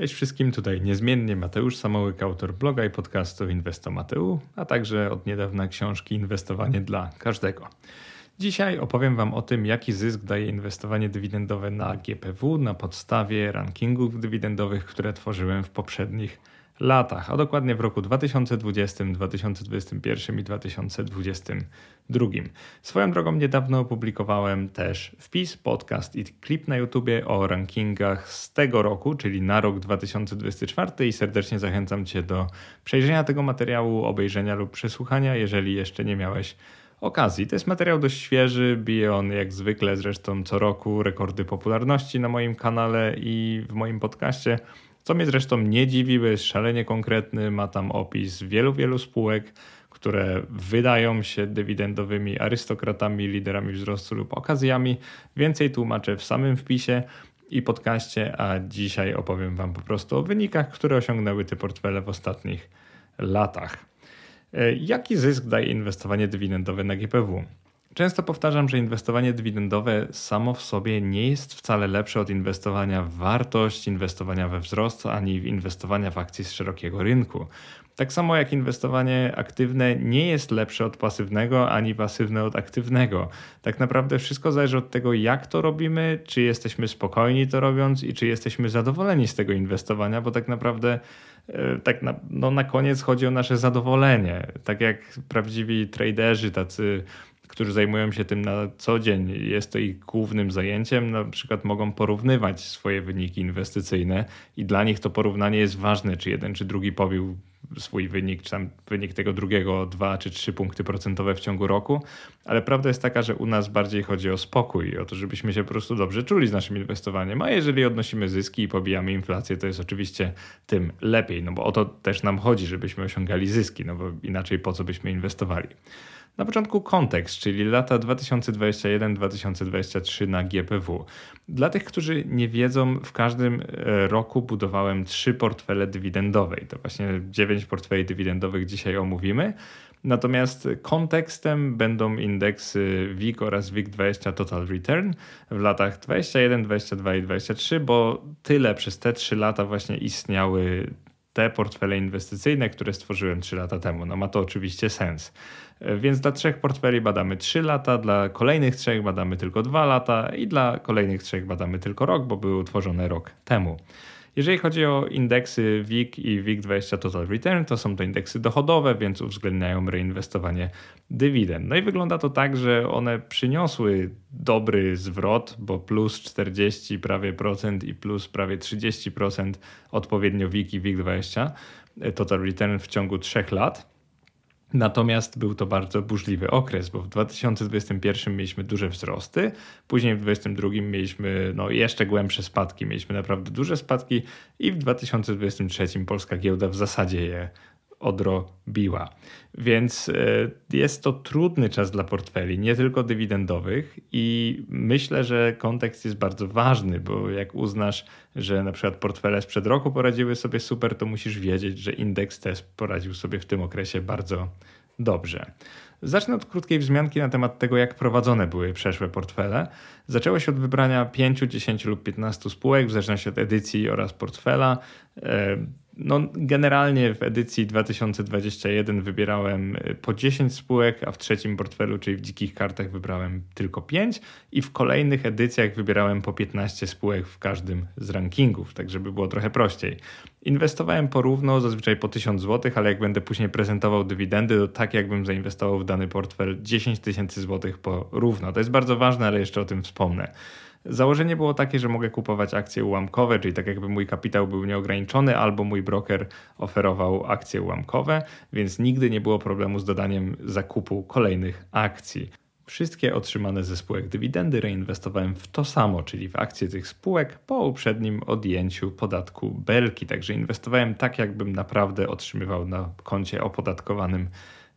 Cześć wszystkim, tutaj niezmiennie Mateusz Samołyk, autor bloga i podcastu Inwestomateu, a także od niedawna książki Inwestowanie dla każdego. Dzisiaj opowiem Wam o tym, jaki zysk daje inwestowanie dywidendowe na GPW na podstawie rankingów dywidendowych, które tworzyłem w poprzednich latach, a dokładnie w roku 2020, 2021 i 2022. Swoją drogą niedawno opublikowałem też wpis, podcast i klip na YouTubie o rankingach z tego roku, czyli na rok 2024 i serdecznie zachęcam Cię do przejrzenia tego materiału, obejrzenia lub przesłuchania, jeżeli jeszcze nie miałeś okazji. To jest materiał dość świeży, bije on jak zwykle zresztą co roku rekordy popularności na moim kanale i w moim podcaście. Co mnie zresztą nie dziwi, bo jest szalenie konkretny, ma tam opis wielu, wielu spółek, które wydają się dywidendowymi arystokratami, liderami wzrostu lub okazjami. Więcej tłumaczę w samym wpisie i podcaście, a dzisiaj opowiem Wam po prostu o wynikach, które osiągnęły te portfele w ostatnich latach. E, jaki zysk daje inwestowanie dywidendowe na GPW? Często powtarzam, że inwestowanie dywidendowe samo w sobie nie jest wcale lepsze od inwestowania w wartość, inwestowania we wzrost, ani inwestowania w akcje z szerokiego rynku. Tak samo jak inwestowanie aktywne nie jest lepsze od pasywnego, ani pasywne od aktywnego. Tak naprawdę wszystko zależy od tego, jak to robimy, czy jesteśmy spokojni to robiąc i czy jesteśmy zadowoleni z tego inwestowania, bo tak naprawdę e, tak na, no na koniec chodzi o nasze zadowolenie. Tak jak prawdziwi traderzy, tacy którzy zajmują się tym na co dzień, jest to ich głównym zajęciem, na przykład mogą porównywać swoje wyniki inwestycyjne i dla nich to porównanie jest ważne, czy jeden czy drugi pobił swój wynik, czy tam wynik tego drugiego o 2 czy 3 punkty procentowe w ciągu roku, ale prawda jest taka, że u nas bardziej chodzi o spokój, o to, żebyśmy się po prostu dobrze czuli z naszym inwestowaniem, a jeżeli odnosimy zyski i pobijamy inflację, to jest oczywiście tym lepiej, no bo o to też nam chodzi, żebyśmy osiągali zyski, no bo inaczej po co byśmy inwestowali. Na początku kontekst, czyli lata 2021-2023 na GPW. Dla tych, którzy nie wiedzą, w każdym e, roku budowałem trzy portfele dywidendowe. I to właśnie dziewięć portfeli dywidendowych dzisiaj omówimy. Natomiast kontekstem będą indeksy WIG oraz WIG20 Total Return w latach 21, 22 i 23, bo tyle przez te trzy lata właśnie istniały te portfele inwestycyjne, które stworzyłem 3 lata temu. No ma to oczywiście sens. Więc dla trzech portfeli badamy 3 lata, dla kolejnych trzech badamy tylko 2 lata i dla kolejnych trzech badamy tylko rok, bo były utworzone rok temu. Jeżeli chodzi o indeksy WIG i WIG20 Total Return, to są to indeksy dochodowe, więc uwzględniają reinwestowanie dywidend. No i wygląda to tak, że one przyniosły dobry zwrot, bo plus 40 prawie procent i plus prawie 30% odpowiednio WIG i WIG20 Total Return w ciągu 3 lat. Natomiast był to bardzo burzliwy okres, bo w 2021 mieliśmy duże wzrosty, później w 2022 mieliśmy no, jeszcze głębsze spadki, mieliśmy naprawdę duże spadki i w 2023 polska giełda w zasadzie je odrobiła. Więc e, jest to trudny czas dla portfeli, nie tylko dywidendowych, i myślę, że kontekst jest bardzo ważny, bo jak uznasz, że na przykład portfele sprzed roku poradziły sobie super, to musisz wiedzieć, że indeks też poradził sobie w tym okresie bardzo dobrze. Zacznę od krótkiej wzmianki na temat tego, jak prowadzone były przeszłe portfele. Zaczęło się od wybrania 5, 10 lub 15 spółek, w zależności od edycji oraz portfela. No, generalnie w edycji 2021 wybierałem y, po 10 spółek, a w trzecim portfelu, czyli w dzikich kartach, wybrałem tylko 5 i w kolejnych edycjach wybierałem po 15 spółek w każdym z rankingów, tak żeby było trochę prościej. Inwestowałem porówno, zazwyczaj po 1000 zł, ale jak będę później prezentował dywidendy, to tak jakbym zainwestował w dany portfel 10 tysięcy złotych porówno. To jest bardzo ważne, ale jeszcze o tym wspomnę. Założenie było takie, że mogę kupować akcje ułamkowe, czyli tak jakby mój kapitał był nieograniczony, albo mój broker oferował akcje ułamkowe, więc nigdy nie było problemu z dodaniem zakupu kolejnych akcji. Wszystkie otrzymane ze spółek dywidendy reinwestowałem w to samo, czyli w akcje tych spółek po uprzednim odjęciu podatku belki. Także inwestowałem tak, jakbym naprawdę otrzymywał na koncie opodatkowanym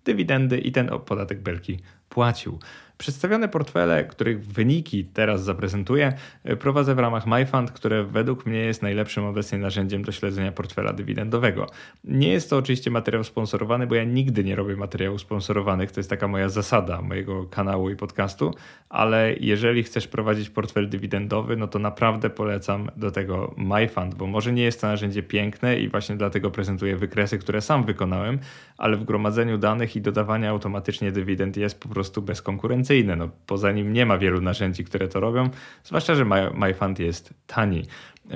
dywidendy i ten podatek belki płacił. Przedstawione portfele, których wyniki teraz zaprezentuję, e, prowadzę w ramach MyFund, które według mnie jest najlepszym obecnie narzędziem do śledzenia portfela dywidendowego. Nie jest to oczywiście materiał sponsorowany, bo ja nigdy nie robię materiałów sponsorowanych. To jest taka moja zasada mojego kanału i podcastu, ale jeżeli chcesz prowadzić portfel dywidendowy, no to naprawdę polecam do tego MyFund, bo może nie jest to narzędzie piękne i właśnie dlatego prezentuję wykresy, które sam wykonałem, ale w gromadzeniu danych i dodawania automatycznie dywidend jest po prostu bezkonkurencyjne. No, poza nim nie ma wielu narzędzi, które to robią, zwłaszcza, że MyFund jest tani.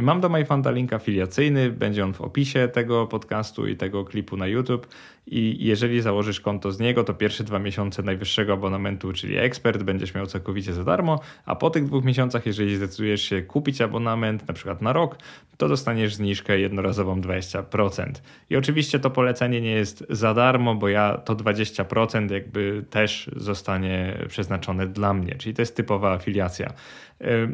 Mam do MyFunda link afiliacyjny, będzie on w opisie tego podcastu i tego klipu na YouTube. I jeżeli założysz konto z niego, to pierwsze dwa miesiące najwyższego abonamentu, czyli ekspert, będziesz miał całkowicie za darmo, a po tych dwóch miesiącach, jeżeli zdecydujesz się kupić abonament, na przykład na rok, to dostaniesz zniżkę jednorazową 20%. I oczywiście to polecenie nie jest za darmo, bo ja to 20% jakby też zostanie przeznaczone dla mnie, czyli to jest typowa afiliacja.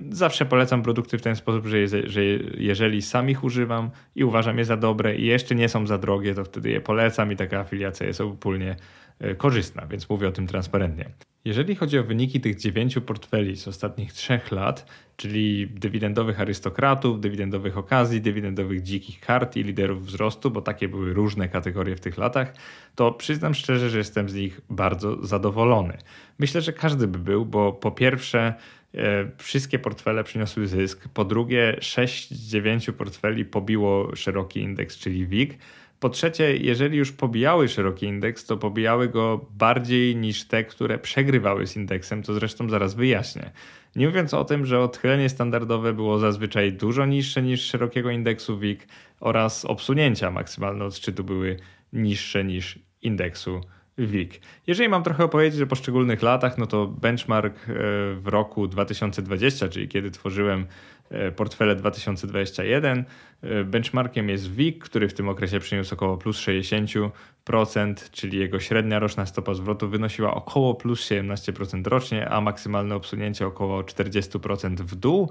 Zawsze polecam produkty w ten sposób, że, że jeżeli sam ich używam i uważam je za dobre i jeszcze nie są za drogie, to wtedy je polecam i taka afiliacja jest ogólnie e, korzystna, więc mówię o tym transparentnie. Jeżeli chodzi o wyniki tych dziewięciu portfeli z ostatnich trzech lat, czyli dywidendowych arystokratów, dywidendowych okazji, dywidendowych dzikich kart i liderów wzrostu, bo takie były różne kategorie w tych latach, to przyznam szczerze, że jestem z nich bardzo zadowolony. Myślę, że każdy by był, bo po pierwsze, wszystkie portfele przyniosły zysk. Po drugie, 6 z 9 portfeli pobiło szeroki indeks, czyli WIG. Po trzecie, jeżeli już pobijały szeroki indeks, to pobijały go bardziej niż te, które przegrywały z indeksem, co zresztą zaraz wyjaśnię. Nie mówiąc o tym, że odchylenie standardowe było zazwyczaj dużo niższe niż szerokiego indeksu WIG oraz obsunięcia maksymalne od były niższe niż indeksu WIG. Jeżeli mam trochę opowiedzieć o poszczególnych latach, no to benchmark e, w roku 2020, czyli kiedy tworzyłem portfele 2021, e, benchmarkiem jest WIG, który w tym okresie przyniósł około plus 60%, czyli jego średnia roczna stopa zwrotu wynosiła około plus 17% rocznie, a maksymalne obsunięcie około 40% w dół.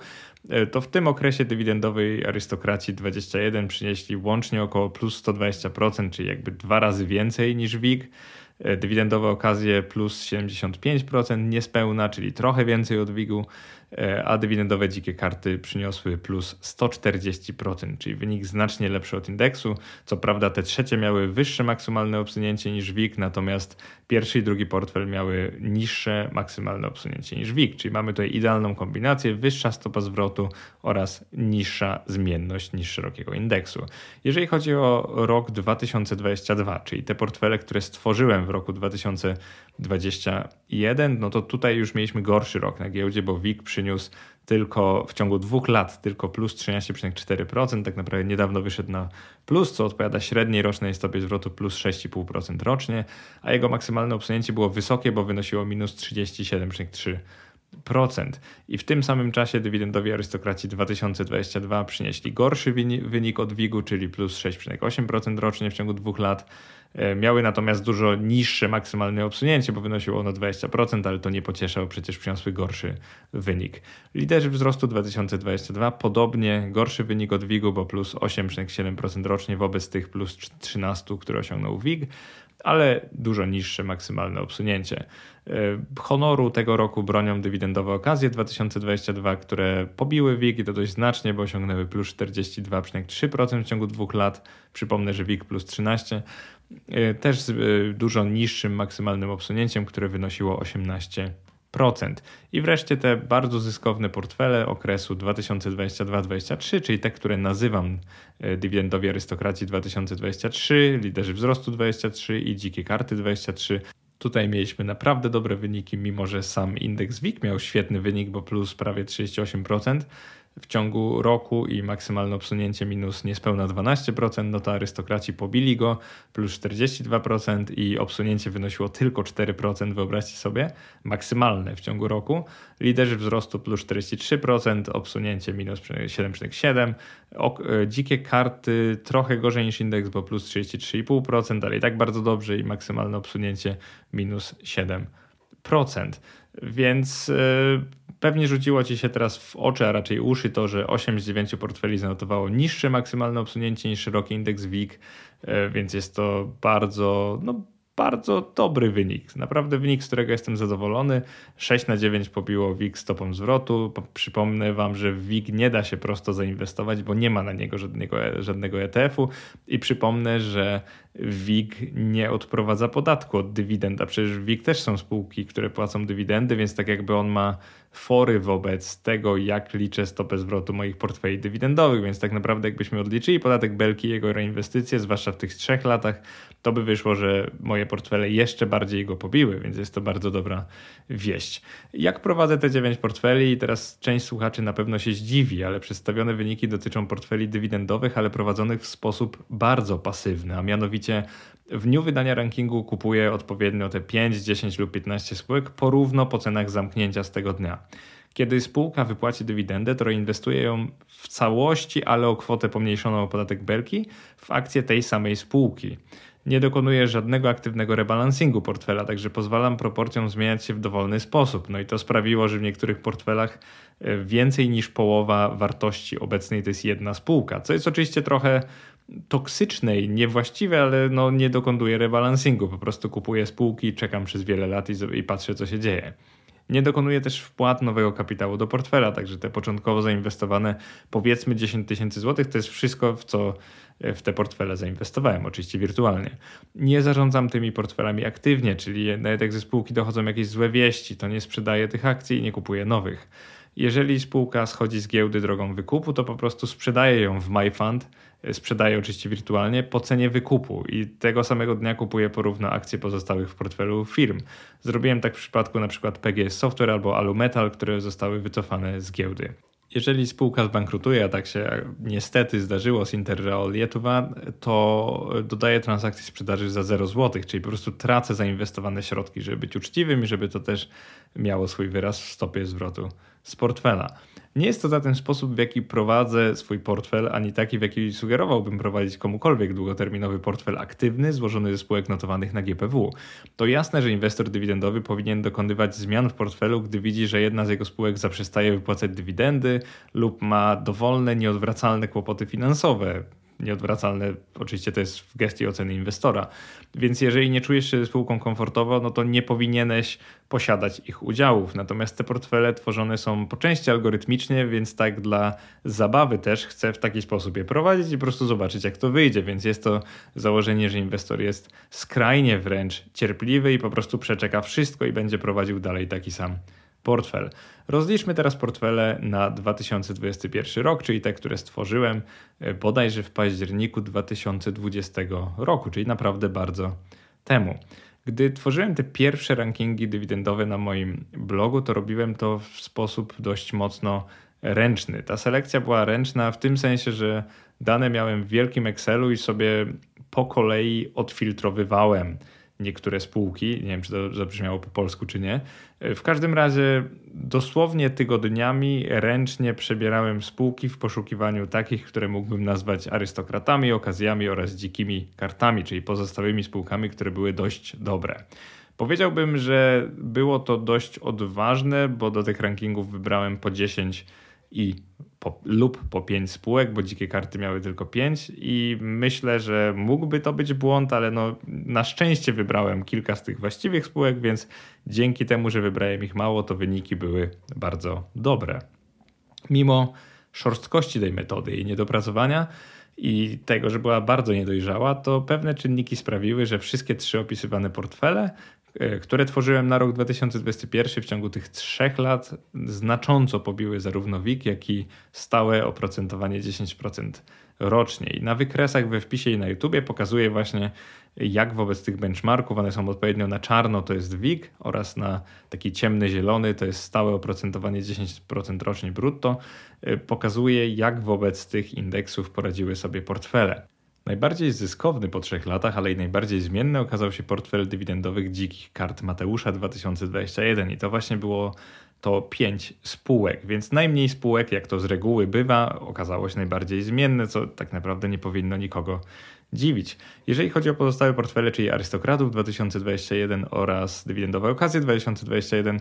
To w tym okresie dywidendowej arystokraci 21 przynieśli łącznie około plus 120%, czyli jakby dwa razy więcej niż WIG. E, dywidendowe okazje plus 75% niespełna, czyli trochę więcej od WIG-u. E, a dywidendowe dzikie karty przyniosły plus 140%, czyli wynik znacznie lepszy od indeksu. Co prawda te trzecie miały wyższe maksymalne obsunięcie niż WIG, natomiast pierwszy i drugi portfel miały niższe maksymalne obsunięcie niż WIG, czyli mamy tutaj idealną kombinację, wyższa stopa zwrotu oraz niższa zmienność niż szerokiego indeksu. Jeżeli chodzi o rok 2022, czyli te portfele, które stworzyłem w roku 2021, no to tutaj już mieliśmy gorszy rok na giełdzie, bo WIG przy przyniósł tylko w ciągu dwóch lat tylko plus 13,4%, tak naprawdę niedawno wyszedł na plus, co odpowiada średniej rocznej stopie zwrotu plus 6,5% rocznie, a jego maksymalne obsunięcie było wysokie, bo wynosiło minus 37,3%. I w tym samym czasie dywidendowi arystokraci 2022 przynieśli gorszy wynik od WIG-u, czyli plus 6,8% rocznie w ciągu dwóch lat. E, miały natomiast dużo niższe maksymalne obsunięcie, bo wynosiło ono 20%, ale to nie pocieszał, przecież przyniosły gorszy wynik. Liderzy wzrostu 2022 podobnie gorszy wynik od WIG-u, bo plus 8,7% rocznie wobec tych plus 13, które osiągnął WIG, ale dużo niższe maksymalne obsunięcie. E, honoru tego roku bronią dywidendowe okazje 2022, które pobiły WIG i to dość znacznie, bo osiągnęły plus 42,3% w ciągu dwóch lat. Przypomnę, że WIG plus 13 E, też z e, dużo niższym maksymalnym obsunięciem, które wynosiło 18%. I wreszcie te bardzo zyskowne portfele okresu 2022-2023, czyli te, które nazywam e, dywidendowi arystokracji 2023, liderzy wzrostu 23 i dzikie karty 23. Tutaj mieliśmy naprawdę dobre wyniki, mimo że sam indeks WIG miał świetny wynik, bo plus prawie 38% w ciągu roku i maksymalne obsunięcie minus niespełna 12%, no to arystokraci pobili go plus 42% i obsunięcie wynosiło tylko 4%, wyobraźcie sobie, maksymalne w ciągu roku. Liderzy wzrostu plus 43%, obsunięcie minus 7,7%, e, dzikie karty trochę gorzej niż indeks, bo plus 33,5%, ale i tak bardzo dobrze i maksymalne obsunięcie minus 7%. Więc yy, Pewnie rzuciło ci się teraz w oczy, a raczej uszy to, że 8 z 9 portfeli zanotowało niższe maksymalne obsunięcie niż szeroki indeks WIG, e, więc jest to bardzo, no, bardzo dobry wynik. Naprawdę wynik, z którego jestem zadowolony. 6 na 9 pobiło WIG stopą zwrotu. Przypomnę Wam, że w WIG nie da się prosto zainwestować, bo nie ma na niego żadnego, żadnego ETF-u. I przypomnę, że WIG nie odprowadza podatku od dywidend, a przecież WIG też są spółki, które płacą dywidendy, więc tak jakby on ma fory wobec tego, jak liczę stopę zwrotu moich portfeli dywidendowych, więc tak naprawdę jakbyśmy odliczyli podatek Belki i jego reinwestycje, zwłaszcza w tych trzech latach, to by wyszło, że moje portfele jeszcze bardziej go pobiły, więc jest to bardzo dobra wieść. Jak prowadzę te dziewięć portfeli? Teraz część słuchaczy na pewno się zdziwi, ale przedstawione wyniki dotyczą portfeli dywidendowych, ale prowadzonych w sposób bardzo pasywny, a mianowicie w dniu wydania rankingu kupuję odpowiednio te 5, 10 lub 15 spółek porówno po cenach zamknięcia z tego dnia. Kiedy spółka wypłaci dywidendę, to reinwestuje ją w całości, ale o kwotę pomniejszoną o podatek Belki w akcje tej samej spółki. Nie dokonuję żadnego aktywnego rebalansingu portfela, także pozwalam proporcjom zmieniać się w dowolny sposób. No i to sprawiło, że w niektórych portfelach e, więcej niż połowa wartości obecnej to jest jedna spółka, co jest oczywiście trochę toksyczne i niewłaściwe, ale no nie dokonuję rebalansingu. Po prostu kupuję spółki, czekam przez wiele lat i, i patrzę, co się dzieje. Nie dokonuję też wpłat nowego kapitału do portfela, także te początkowo zainwestowane powiedzmy 10 tysięcy złotych to jest wszystko, w co e, w te portfele zainwestowałem, oczywiście wirtualnie. Nie zarządzam tymi portfelami aktywnie, czyli nawet jak ze spółki dochodzą jakieś złe wieści, to nie sprzedaję tych akcji i nie kupuję nowych. Jeżeli spółka schodzi z giełdy drogą wykupu, to po prostu sprzedaję ją w MyFund, e, sprzedaję oczywiście wirtualnie po cenie wykupu i tego samego dnia kupuję porówno akcje pozostałych w portfelu firm. Zrobiłem tak w przypadku np. PGS Software albo Alumetal, które zostały wycofane z giełdy. Jeżeli spółka zbankrutuje, a tak się niestety zdarzyło z Interreal Lietuva, to dodaję transakcji sprzedaży za 0 zł, czyli po prostu tracę zainwestowane środki, żeby być uczciwym i żeby to też miało swój wyraz w stopie zwrotu z portfela. Nie jest to zatem sposób, w jaki prowadzę swój portfel, ani taki, w jaki sugerowałbym prowadzić komukolwiek długoterminowy portfel aktywny złożony ze spółek notowanych na GPW. To jasne, że inwestor dywidendowy powinien dokonywać zmian w portfelu, gdy widzi, że jedna z jego spółek zaprzestaje wypłacać dywidendy lub ma dowolne, nieodwracalne kłopoty finansowe, nieodwracalne oczywiście to jest w gestii oceny inwestora. Więc jeżeli nie czujesz się spółką komfortowo, no to nie powinieneś posiadać ich udziałów. Natomiast te portfele tworzone są po części algorytmicznie, więc tak dla zabawy też chcę w taki sposób je prowadzić i po prostu zobaczyć, jak to wyjdzie. Więc jest to założenie, że inwestor jest skrajnie wręcz cierpliwy i po prostu przeczeka wszystko i będzie prowadził dalej taki sam portfel. Rozliczmy teraz portfele na 2021 rok, czyli te, które stworzyłem e, bodajże w październiku 2020 roku, czyli naprawdę bardzo temu. Gdy tworzyłem te pierwsze rankingi dywidendowe na moim blogu, to robiłem to w sposób dość mocno ręczny. Ta selekcja była ręczna w tym sensie, że dane miałem w wielkim Excelu i sobie po kolei odfiltrowywałem niektóre spółki. Nie wiem, czy to zabrzmiało po polsku, czy nie. W każdym razie dosłownie tygodniami ręcznie przebierałem spółki w poszukiwaniu takich, które mógłbym nazwać arystokratami, okazjami oraz dzikimi kartami, czyli pozostałymi spółkami, które były dość dobre. Powiedziałbym, że było to dość odważne, bo do tych rankingów wybrałem po 10 i po, lub po 5 spółek, bo dzikie karty miały tylko 5 i myślę, że mógłby to być błąd, ale no, na szczęście wybrałem kilka z tych właściwych spółek, więc dzięki temu, że wybrałem ich mało, to wyniki były bardzo dobre. Mimo szorstkości tej metody i niedopracowania i tego, że była bardzo niedojrzała, to pewne czynniki sprawiły, że wszystkie trzy opisywane portfele które tworzyłem na rok 2021 w ciągu tych trzech lat znacząco pobiły zarówno WIG, jak i stałe oprocentowanie 10% rocznie. I na wykresach we wpisie i na YouTubie pokazuję właśnie jak wobec tych benchmarków, one są odpowiednio na czarno to jest WIG oraz na taki ciemny zielony to jest stałe oprocentowanie 10% rocznie brutto, e, pokazuje jak wobec tych indeksów poradziły sobie portfele. Najbardziej zyskowny po trzech latach, ale i najbardziej zmienny okazał się portfel dywidendowych dzikich kart Mateusza 2021 i to właśnie było to pięć spółek, więc najmniej spółek, jak to z reguły bywa, okazało się najbardziej zmienne, co tak naprawdę nie powinno nikogo dziwić. Jeżeli chodzi o pozostałe portfele, czyli Arystokratów 2021 oraz Dywidendowe Okazje 2021,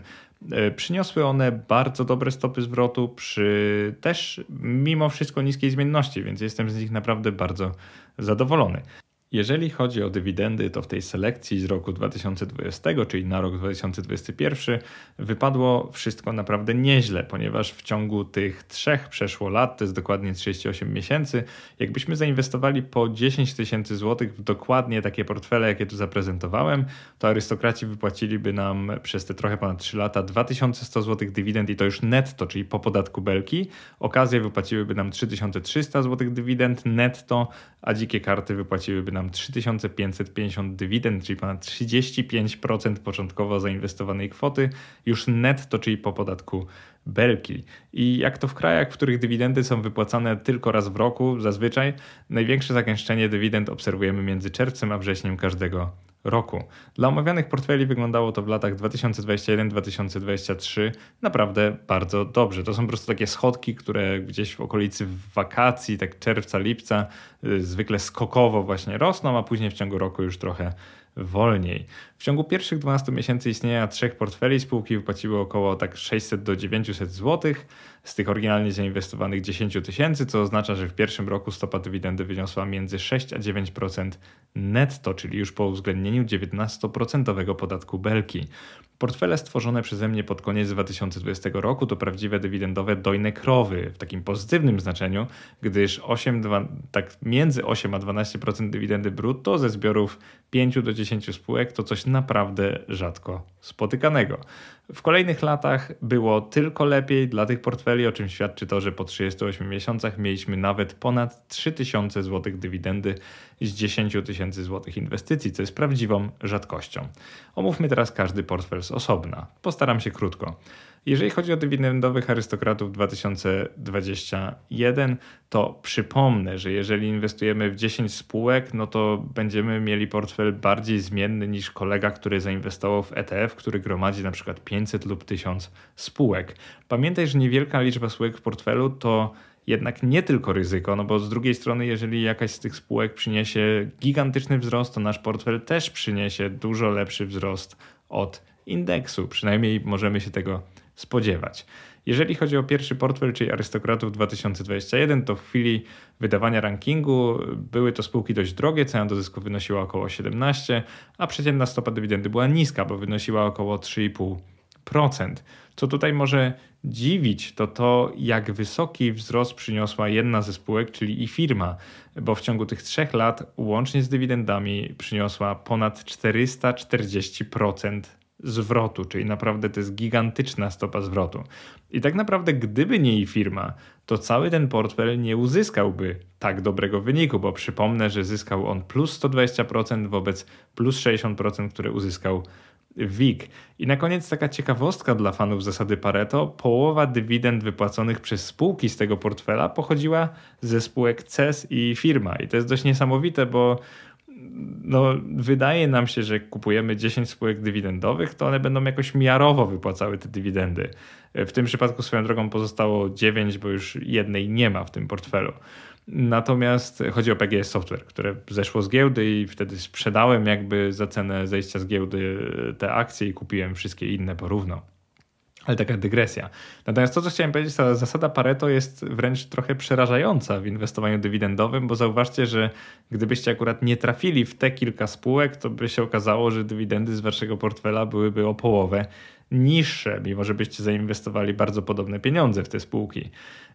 e, przyniosły one bardzo dobre stopy zwrotu przy też mimo wszystko niskiej zmienności, więc jestem z nich naprawdę bardzo zadowolony. Jeżeli chodzi o dywidendy, to w tej selekcji z roku 2020, czyli na rok 2021, wypadło wszystko naprawdę nieźle, ponieważ w ciągu tych trzech przeszło lat, to jest dokładnie 38 miesięcy, jakbyśmy zainwestowali po 10 tysięcy złotych w dokładnie takie portfele, jakie tu zaprezentowałem, to arystokraci wypłaciliby nam przez te trochę ponad 3 lata 2100 złotych dywidend i to już netto, czyli po podatku belki. Okazje wypłaciłyby nam 3300 złotych dywidend netto, a dzikie karty wypłaciłyby nam nam 3550 dywidend, czyli ponad 35% początkowo zainwestowanej kwoty, już netto, czyli po podatku belki. I jak to w krajach, w których dywidendy są wypłacane tylko raz w roku, zazwyczaj największe zagęszczenie dywidend obserwujemy między czerwcem a wrześniem każdego roku. Dla omawianych portfeli wyglądało to w latach 2021-2023 naprawdę bardzo dobrze. To są po prostu takie schodki, które gdzieś w okolicy wakacji, tak czerwca, lipca, y, zwykle skokowo właśnie rosną, a później w ciągu roku już trochę wolniej. W ciągu pierwszych 12 miesięcy istnienia trzech portfeli spółki wypłaciły około tak 600 do 900 zł z tych oryginalnie zainwestowanych 10 tysięcy, co oznacza, że w pierwszym roku stopa dywidendy wyniosła między 6 a 9% netto, czyli już po uwzględnieniu 19% podatku belki. Portfele stworzone przeze mnie pod koniec 2020 roku to prawdziwe dywidendowe dojne krowy w takim pozytywnym znaczeniu, gdyż 8, 2, tak między 8 a 12% dywidendy brutto ze zbiorów 5 do 10 spółek to coś naprawdę rzadko spotykanego. W kolejnych latach było tylko lepiej dla tych portfeli, o czym świadczy to, że po 38 miesiącach mieliśmy nawet ponad 3000 zł dywidendy z 10 tysięcy złotych inwestycji, co jest prawdziwą rzadkością. Omówmy teraz każdy portfel z osobna. Postaram się krótko. Jeżeli chodzi o dywidendowych arystokratów 2021, to przypomnę, że jeżeli inwestujemy w 10 spółek, no to będziemy mieli portfel bardziej zmienny niż kolega, który zainwestował w ETF, który gromadzi na przykład 500 lub 1000 spółek. Pamiętaj, że niewielka liczba spółek w portfelu to jednak nie tylko ryzyko, no bo z drugiej strony, jeżeli jakaś z tych spółek przyniesie gigantyczny wzrost, to nasz portfel też przyniesie dużo lepszy wzrost od indeksu. Przynajmniej możemy się tego spodziewać. Jeżeli chodzi o pierwszy portfel, czyli Arystokratów 2021, to w chwili wydawania rankingu były to spółki dość drogie, cena do zysku wynosiła około 17, a przeciętna stopa dywidendy była niska, bo wynosiła około 3,5%. Co tutaj może dziwić, to to, jak wysoki wzrost przyniosła jedna ze spółek, czyli i firma, bo w ciągu tych trzech lat łącznie z dywidendami przyniosła ponad 440% zwrotu, czyli naprawdę to jest gigantyczna stopa zwrotu. I tak naprawdę, gdyby nie jej firma, to cały ten portfel nie uzyskałby tak dobrego wyniku, bo przypomnę, że zyskał on plus 120% wobec plus 60%, które uzyskał WIG. I na koniec taka ciekawostka dla fanów zasady Pareto. Połowa dywidend wypłaconych przez spółki z tego portfela pochodziła ze spółek CES i firma. I to jest dość niesamowite, bo no, wydaje nam się, że kupujemy 10 spółek dywidendowych, to one będą jakoś miarowo wypłacały te dywidendy. W tym przypadku swoją drogą pozostało 9, bo już jednej nie ma w tym portfelu. Natomiast chodzi o PGS Software, które zeszło z giełdy i wtedy sprzedałem jakby za cenę zejścia z giełdy te akcje i kupiłem wszystkie inne porówno. Ale taka dygresja. Natomiast to, co chciałem powiedzieć, ta zasada Pareto jest wręcz trochę przerażająca w inwestowaniu dywidendowym, bo zauważcie, że gdybyście akurat nie trafili w te kilka spółek, to by się okazało, że dywidendy z waszego portfela byłyby o połowę niższe, mimo że byście zainwestowali bardzo podobne pieniądze w te spółki.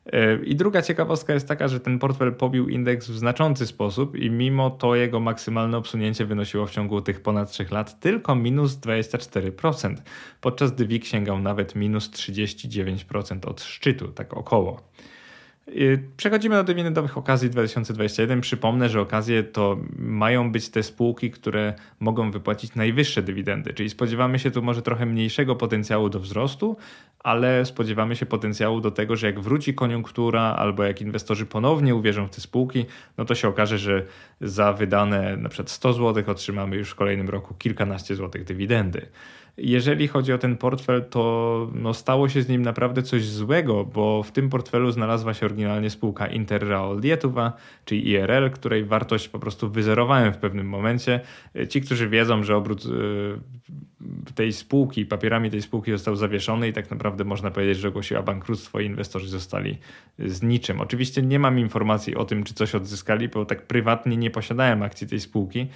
E, I druga ciekawostka jest taka, że ten portfel pobił indeks w znaczący sposób i mimo to jego maksymalne obsunięcie wynosiło w ciągu tych ponad 3 lat tylko minus 24%, podczas gdy WIG sięgał nawet minus 39% od szczytu, tak około. Y, przechodzimy do dywidendowych okazji 2021. Przypomnę, że okazje to mają być te spółki, które mogą wypłacić najwyższe dywidendy, czyli spodziewamy się tu może trochę mniejszego potencjału do wzrostu, ale spodziewamy się potencjału do tego, że jak wróci koniunktura albo jak inwestorzy ponownie uwierzą w te spółki, no to się okaże, że za wydane na przykład 100 zł otrzymamy już w kolejnym roku kilkanaście złotych dywidendy. Jeżeli chodzi o ten portfel, to no, stało się z nim naprawdę coś złego, bo w tym portfelu znalazła się oryginalnie spółka Interrail Lietuva, czyli IRL, której wartość po prostu wyzerowałem w pewnym momencie. Ci, którzy wiedzą, że obrót y, tej spółki, papierami tej spółki został zawieszony i tak naprawdę można powiedzieć, że ogłosiła bankructwo i inwestorzy zostali z niczym. Oczywiście nie mam informacji o tym, czy coś odzyskali, bo tak prywatnie nie posiadałem akcji tej spółki,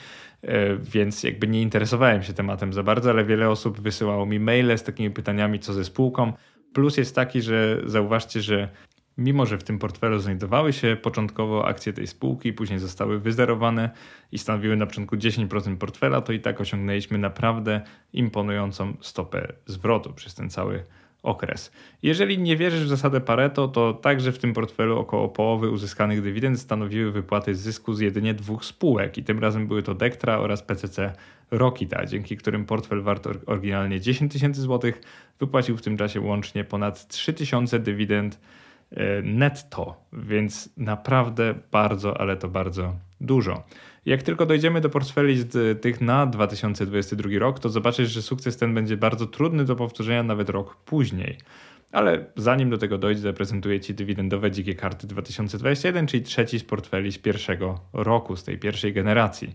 więc jakby nie interesowałem się tematem za bardzo, ale wiele osób wysyłało mi maile z takimi pytaniami, co ze spółką. Plus jest taki, że zauważcie, że mimo że w tym portfelu znajdowały się początkowo akcje tej spółki, później zostały wyzerowane i stanowiły na początku 10% portfela, to i tak osiągnęliśmy naprawdę imponującą stopę zwrotu przez ten cały okres. Jeżeli nie wierzysz w zasadę Pareto, to także w tym portfelu około połowy uzyskanych dywidend stanowiły wypłaty z zysku z jedynie dwóch spółek i tym razem były to Dektra oraz PCC Rokita, dzięki którym portfel wart oryginalnie 10 tysięcy złotych wypłacił w tym czasie łącznie ponad 3000 dywidend e, netto, więc naprawdę bardzo, ale to bardzo dużo. Jak tylko dojdziemy do portfeli z tych na 2022 rok, to zobaczysz, że sukces ten będzie bardzo trudny do powtórzenia nawet rok później. Ale zanim do tego dojdzie, zaprezentuję Ci dywidendowe dzikie karty 2021, czyli trzeci z portfeli z pierwszego roku, z tej pierwszej generacji.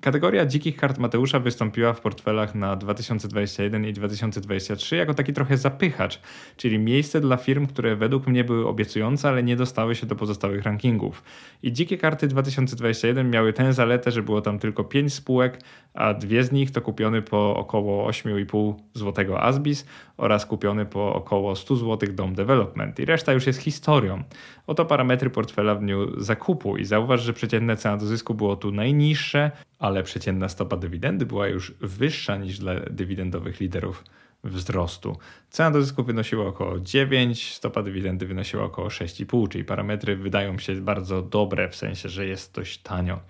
Kategoria dzikich kart Mateusza wystąpiła w portfelach na 2021 i 2023 jako taki trochę zapychacz, czyli miejsce dla firm, które według mnie były obiecujące, ale nie dostały się do pozostałych rankingów. I dzikie karty 2021 miały tę zaletę, że było tam tylko 5 spółek, a dwie z nich to kupiony po około 8,5 zł Asbis oraz kupiony po około 100 zł Dom Development. I reszta już jest historią. Oto parametry portfela w dniu zakupu i zauważ, że przeciętne cena do zysku było tu najniższe, ale przeciętna stopa dywidendy była już wyższa niż dla dywidendowych liderów wzrostu. Cena do zysku wynosiła około 9, stopa dywidendy wynosiła około 6,5, czyli parametry wydają się bardzo dobre, w sensie, że jest dość tanio.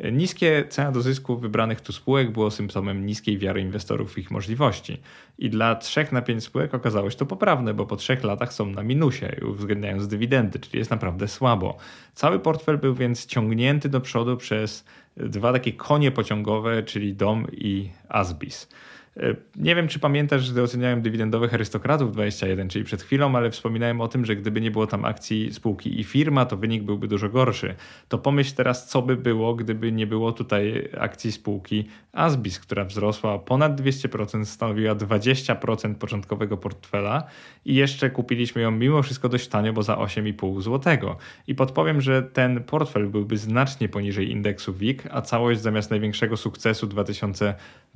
Niskie cena do zysku wybranych tu spółek było symptomem niskiej wiary inwestorów w ich możliwości. I dla 3 na 5 spółek okazało się to poprawne, bo po 3 latach są na minusie, uwzględniając dywidendy, czyli jest naprawdę słabo. Cały portfel był więc ciągnięty do przodu przez dwa takie konie pociągowe, czyli DOM i Asbis. E, nie wiem, czy pamiętasz, że oceniałem dywidendowych arystokratów 21, czyli przed chwilą, ale wspominałem o tym, że gdyby nie było tam akcji spółki i firma, to wynik byłby dużo gorszy. To pomyśl teraz, co by było, gdyby nie było tutaj akcji spółki Asbis, która wzrosła ponad 200%, stanowiła 20% początkowego portfela i jeszcze kupiliśmy ją mimo wszystko dość tanio, bo za 8,5 zł. I podpowiem, że ten portfel byłby znacznie poniżej indeksu WIG, a całość zamiast największego sukcesu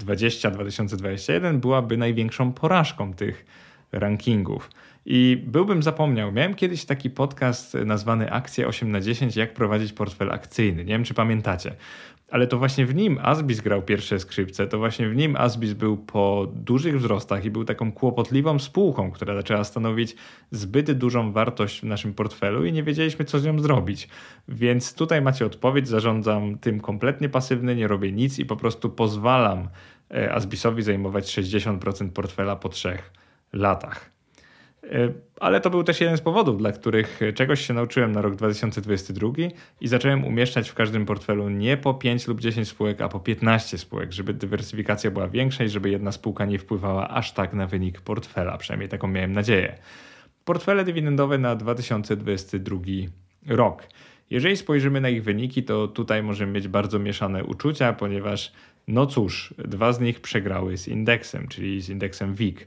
2020-2021 byłaby największą porażką tych rankingów. I byłbym zapomniał, miałem kiedyś taki podcast nazwany Akcje 8 na 10 jak prowadzić portfel akcyjny. Nie wiem, czy pamiętacie. Ale to właśnie w nim Asbis grał pierwsze skrzypce, to właśnie w nim Asbis był po dużych wzrostach i był taką kłopotliwą spółką, która zaczęła stanowić zbyt dużą wartość w naszym portfelu i nie wiedzieliśmy, co z nią zrobić. Więc tutaj macie odpowiedź, zarządzam tym kompletnie pasywny, nie robię nic i po prostu pozwalam e, Asbisowi zajmować 60% portfela po trzech latach. E, ale to był też jeden z powodów, dla których czegoś się nauczyłem na rok 2022 i zacząłem umieszczać w każdym portfelu nie po 5 lub 10 spółek, a po 15 spółek, żeby dywersyfikacja była większa i żeby jedna spółka nie wpływała aż tak na wynik portfela. Przynajmniej taką miałem nadzieję. Portfele dywidendowe na 2022 rok. Jeżeli spojrzymy na ich wyniki, to tutaj możemy mieć bardzo mieszane uczucia, ponieważ no cóż, dwa z nich przegrały z indeksem, czyli z indeksem WIG.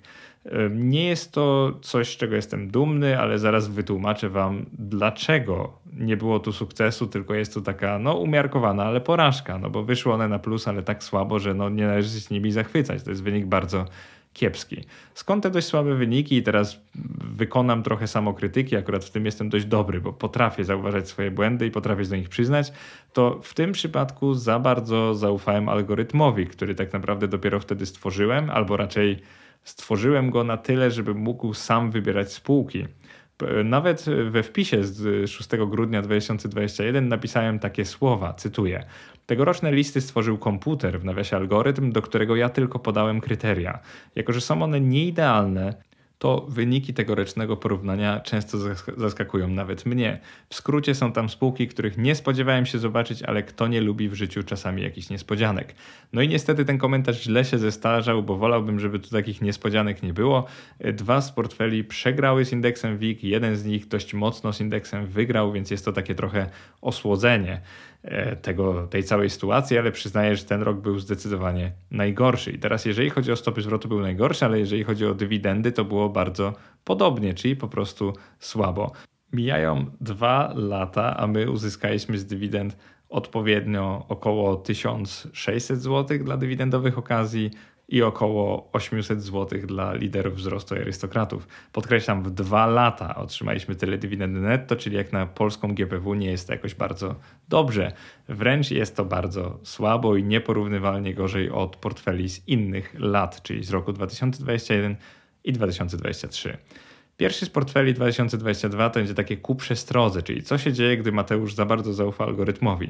Nie jest to coś, z czego jestem dumny, ale zaraz wytłumaczę Wam, dlaczego nie było tu sukcesu, tylko jest to taka no, umiarkowana, ale porażka, no bo wyszły one na plus, ale tak słabo, że no, nie należy się nimi zachwycać. To jest wynik bardzo kiepski. Skąd te dość słabe wyniki? I teraz wykonam trochę samokrytyki, akurat w tym jestem dość dobry, bo potrafię zauważać swoje błędy i potrafię do nich przyznać. To w tym przypadku za bardzo zaufałem algorytmowi, który tak naprawdę dopiero wtedy stworzyłem, albo raczej Stworzyłem go na tyle, żeby mógł sam wybierać spółki. Nawet we wpisie z 6 grudnia 2021 napisałem takie słowa, cytuję. Tegoroczne listy stworzył komputer, w nawiasie algorytm, do którego ja tylko podałem kryteria. Jako, że są one nieidealne, to wyniki tegorocznego porównania często zaskakują nawet mnie. W skrócie są tam spółki, których nie spodziewałem się zobaczyć, ale kto nie lubi w życiu czasami jakichś niespodzianek. No i niestety ten komentarz źle się zestarzał, bo wolałbym, żeby tu takich niespodzianek nie było. Dwa z portfeli przegrały z indeksem WIG, jeden z nich dość mocno z indeksem wygrał, więc jest to takie trochę osłodzenie. E, tego, tej całej sytuacji, ale przyznaję, że ten rok był zdecydowanie najgorszy. I teraz, jeżeli chodzi o stopy zwrotu, był najgorszy, ale jeżeli chodzi o dywidendy, to było bardzo podobnie, czyli po prostu słabo. Mijają dwa lata, a my uzyskaliśmy z dywidend odpowiednio około 1600 zł dla dywidendowych okazji, i około 800 zł dla liderów wzrostu i arystokratów. Podkreślam, w dwa lata otrzymaliśmy tyle dywidendy netto, czyli jak na polską GPW nie jest to jakoś bardzo dobrze. Wręcz jest to bardzo słabo i nieporównywalnie gorzej od portfeli z innych lat, czyli z roku 2021 i 2023. Pierwszy z portfeli 2022 to będzie takie ku przestrodze, czyli co się dzieje, gdy Mateusz za bardzo zaufa algorytmowi.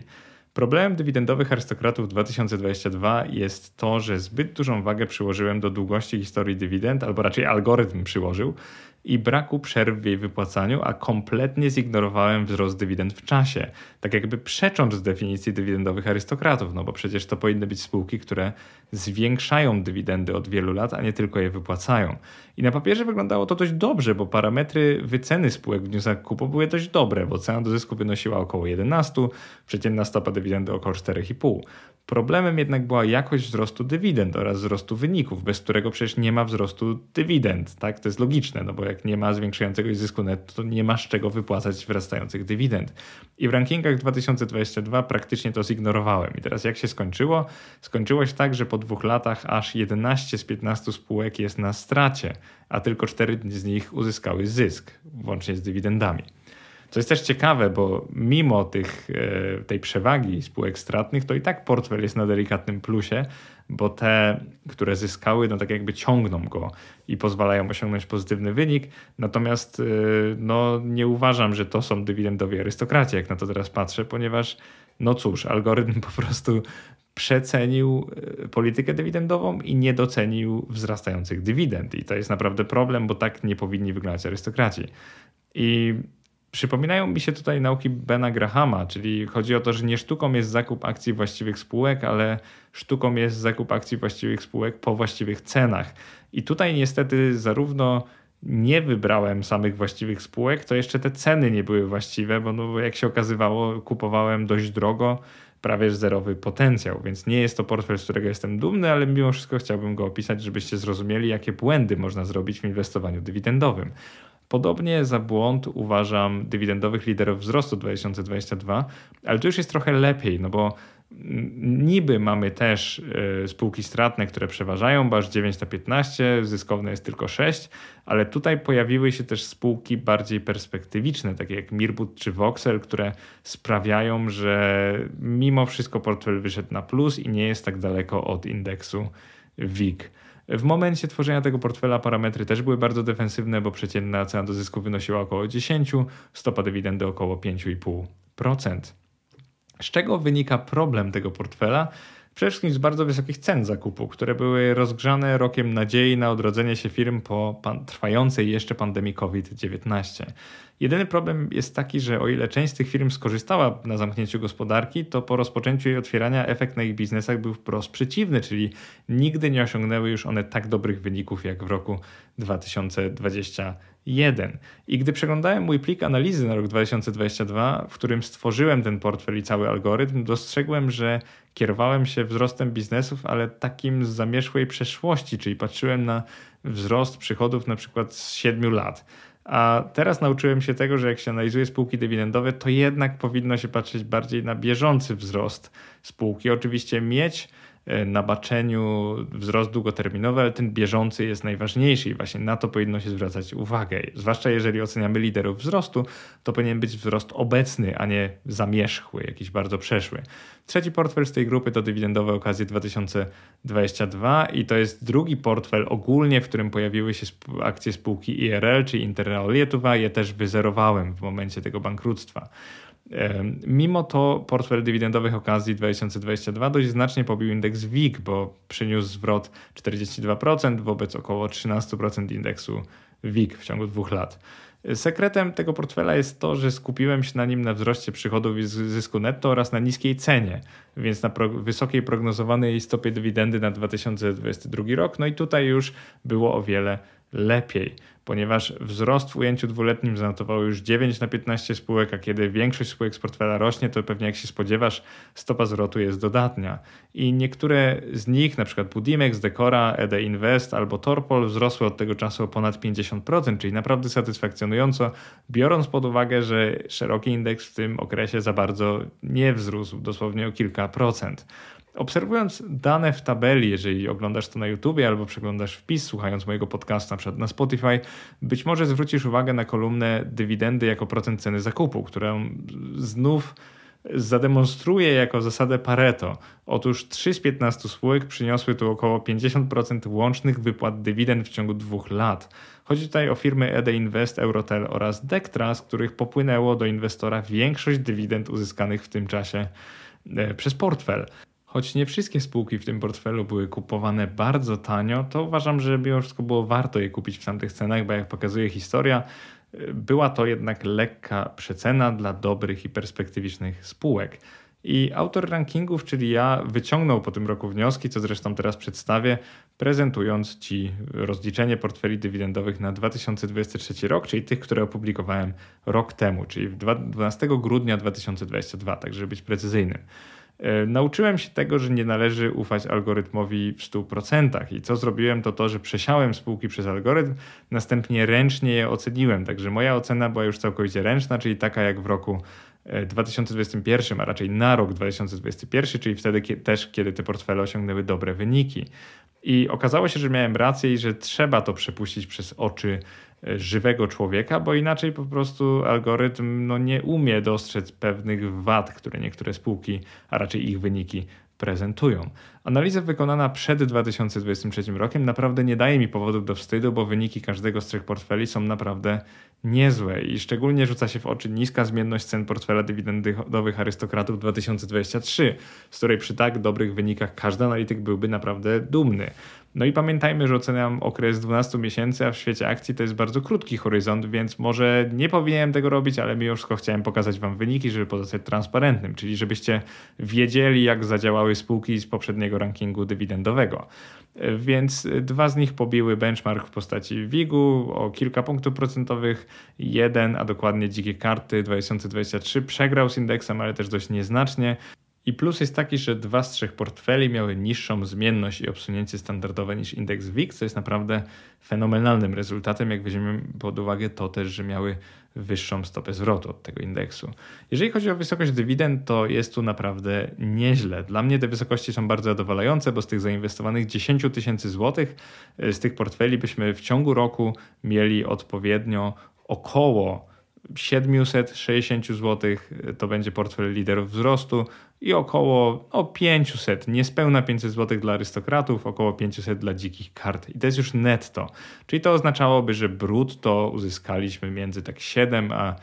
Problemem dywidendowych arystokratów 2022 jest to, że zbyt dużą wagę przyłożyłem do długości historii dywidend, albo raczej algorytm przyłożył, i braku przerw w jej wypłacaniu, a kompletnie zignorowałem wzrost dywidend w czasie. Tak jakby przecząc z definicji dywidendowych arystokratów, no bo przecież to powinny być spółki, które zwiększają dywidendy od wielu lat, a nie tylko je wypłacają. I na papierze wyglądało to dość dobrze, bo parametry wyceny spółek w dniu zakupu były dość dobre, bo cena do zysku wynosiła około 11, przeciętna stopa dywidendy około 4,5. Problemem jednak była jakość wzrostu dywidend oraz wzrostu wyników, bez którego przecież nie ma wzrostu dywidend. Tak? To jest logiczne, no bo jak nie ma zwiększającego się zysku netto, to nie masz czego wypłacać wzrastających dywidend. I w rankingach 2022 praktycznie to zignorowałem. I teraz jak się skończyło? Skończyło się tak, że po dwóch latach aż 11 z 15 spółek jest na stracie, a tylko 4 z nich uzyskały zysk, włącznie z dywidendami. Co jest też ciekawe, bo mimo tych, e, tej przewagi spółek stratnych, to i tak portfel jest na delikatnym plusie, bo te, które zyskały, no tak jakby ciągną go i pozwalają osiągnąć pozytywny wynik. Natomiast e, no, nie uważam, że to są dywidendowi arystokraci, jak na to teraz patrzę, ponieważ no cóż, algorytm po prostu przecenił e, politykę dywidendową i nie docenił wzrastających dywidend. I to jest naprawdę problem, bo tak nie powinni wyglądać arystokraci. I Przypominają mi się tutaj nauki Bena Grahama, czyli chodzi o to, że nie sztuką jest zakup akcji właściwych spółek, ale sztuką jest zakup akcji właściwych spółek po właściwych cenach. I tutaj niestety zarówno nie wybrałem samych właściwych spółek, to jeszcze te ceny nie były właściwe, bo no, jak się okazywało, kupowałem dość drogo, prawie zerowy potencjał, więc nie jest to portfel, z którego jestem dumny, ale mimo wszystko chciałbym go opisać, żebyście zrozumieli, jakie błędy można zrobić w inwestowaniu dywidendowym. Podobnie za błąd uważam dywidendowych liderów wzrostu 2022, ale tu już jest trochę lepiej, no bo niby mamy też e, spółki stratne, które przeważają, bo aż 9 na 15, zyskowne jest tylko 6, ale tutaj pojawiły się też spółki bardziej perspektywiczne, takie jak Mirbut czy Voxel, które sprawiają, że mimo wszystko portfel wyszedł na plus i nie jest tak daleko od indeksu WIG. W momencie tworzenia tego portfela parametry też były bardzo defensywne, bo przeciętna cena do zysku wynosiła około 10, stopa dywidendy około 5,5%. Z czego wynika problem tego portfela? Przede wszystkim z bardzo wysokich cen zakupu, które były rozgrzane rokiem nadziei na odrodzenie się firm po trwającej jeszcze pandemii COVID-19. Jedyny problem jest taki, że o ile część z tych firm skorzystała na zamknięciu gospodarki, to po rozpoczęciu jej otwierania efekt na ich biznesach był wprost przeciwny, czyli nigdy nie osiągnęły już one tak dobrych wyników jak w roku 2021. I gdy przeglądałem mój plik analizy na rok 2022, w którym stworzyłem ten portfel i cały algorytm, dostrzegłem, że kierowałem się wzrostem biznesów, ale takim z zamierzchłej przeszłości, czyli patrzyłem na wzrost przychodów na przykład z 7 lat a teraz nauczyłem się tego, że jak się analizuje spółki dywidendowe, to jednak powinno się patrzeć bardziej na bieżący wzrost spółki. Oczywiście mieć na baczeniu wzrost długoterminowy, ale ten bieżący jest najważniejszy i właśnie na to powinno się zwracać uwagę. Zwłaszcza jeżeli oceniamy liderów wzrostu, to powinien być wzrost obecny, a nie zamierzchły, jakiś bardzo przeszły. Trzeci portfel z tej grupy to dywidendowe okazje 2022 i to jest drugi portfel ogólnie, w którym pojawiły się akcje spółki IRL, czyli Internal Lietuva. Je też wyzerowałem w momencie tego bankructwa. Mimo to portfel dywidendowych okazji 2022 dość znacznie pobił indeks WIG, bo przyniósł zwrot 42% wobec około 13% indeksu WIG w ciągu dwóch lat. Sekretem tego portfela jest to, że skupiłem się na nim na wzroście przychodów i zysku netto oraz na niskiej cenie, więc na pro wysokiej prognozowanej stopie dywidendy na 2022 rok. No i tutaj już było o wiele lepiej ponieważ wzrost w ujęciu dwuletnim zanotowało już 9 na 15 spółek, a kiedy większość spółek z portfela rośnie, to pewnie jak się spodziewasz, stopa zwrotu jest dodatnia. I niektóre z nich, przykład Budimex, Decora, ED Invest albo Torpol wzrosły od tego czasu o ponad 50%, czyli naprawdę satysfakcjonująco, biorąc pod uwagę, że szeroki indeks w tym okresie za bardzo nie wzrósł, dosłownie o kilka procent. Obserwując dane w tabeli, jeżeli oglądasz to na YouTube albo przeglądasz wpis, słuchając mojego podcastu na przykład na Spotify, być może zwrócisz uwagę na kolumnę dywidendy jako procent ceny zakupu, którą znów zademonstruje jako zasadę Pareto. Otóż 3 z 15 spółek przyniosły tu około 50% łącznych wypłat dywidend w ciągu dwóch lat. Chodzi tutaj o firmy ED Invest, Eurotel oraz Dektra, z których popłynęło do inwestora większość dywidend uzyskanych w tym czasie e, przez portfel. Choć nie wszystkie spółki w tym portfelu były kupowane bardzo tanio, to uważam, że mimo wszystko było warto je kupić w tamtych cenach, bo jak pokazuje historia, była to jednak lekka przecena dla dobrych i perspektywicznych spółek. I autor rankingów, czyli ja, wyciągnął po tym roku wnioski, co zresztą teraz przedstawię, prezentując Ci rozliczenie portfeli dywidendowych na 2023 rok, czyli tych, które opublikowałem rok temu, czyli 12 grudnia 2022, tak żeby być precyzyjnym. E, nauczyłem się tego, że nie należy ufać algorytmowi w 100%. I co zrobiłem, to to, że przesiałem spółki przez algorytm, następnie ręcznie je oceniłem. Także moja ocena była już całkowicie ręczna, czyli taka jak w roku 2021, e, a raczej na rok 2021, czyli wtedy też, kiedy te portfele osiągnęły dobre wyniki. I okazało się, że miałem rację i że trzeba to przepuścić przez oczy żywego człowieka, bo inaczej po prostu algorytm no, nie umie dostrzec pewnych wad, które niektóre spółki, a raczej ich wyniki prezentują. Analiza wykonana przed 2023 rokiem naprawdę nie daje mi powodów do wstydu, bo wyniki każdego z trzech portfeli są naprawdę niezłe i szczególnie rzuca się w oczy niska zmienność cen portfela dywidendowych arystokratów 2023, z której przy tak dobrych wynikach każdy analityk byłby naprawdę dumny. No i pamiętajmy, że oceniam okres 12 miesięcy, a w świecie akcji to jest bardzo krótki horyzont, więc może nie powinienem tego robić, ale mimo wszystko chciałem pokazać Wam wyniki, żeby pozostać transparentnym, czyli żebyście wiedzieli, jak zadziałały spółki z poprzedniego rankingu dywidendowego. Więc dwa z nich pobiły benchmark w postaci WIG-u o kilka punktów procentowych. Jeden, a dokładnie dzikie karty 2023 przegrał z indeksem, ale też dość nieznacznie. I plus jest taki, że dwa z trzech portfeli miały niższą zmienność i obsunięcie standardowe niż indeks WIG, co jest naprawdę fenomenalnym rezultatem, jak weźmiemy pod uwagę to też, że miały wyższą stopę zwrotu od tego indeksu. Jeżeli chodzi o wysokość dywidend, to jest tu naprawdę nieźle. Dla mnie te wysokości są bardzo zadowalające, bo z tych zainwestowanych 10 tysięcy złotych z tych portfeli byśmy w ciągu roku mieli odpowiednio około 760 zł to będzie portfel liderów wzrostu i około no, 500, niespełna 500 zł dla arystokratów, około 500 dla dzikich kart. I to jest już netto. Czyli to oznaczałoby, że brutto uzyskaliśmy między tak 7 a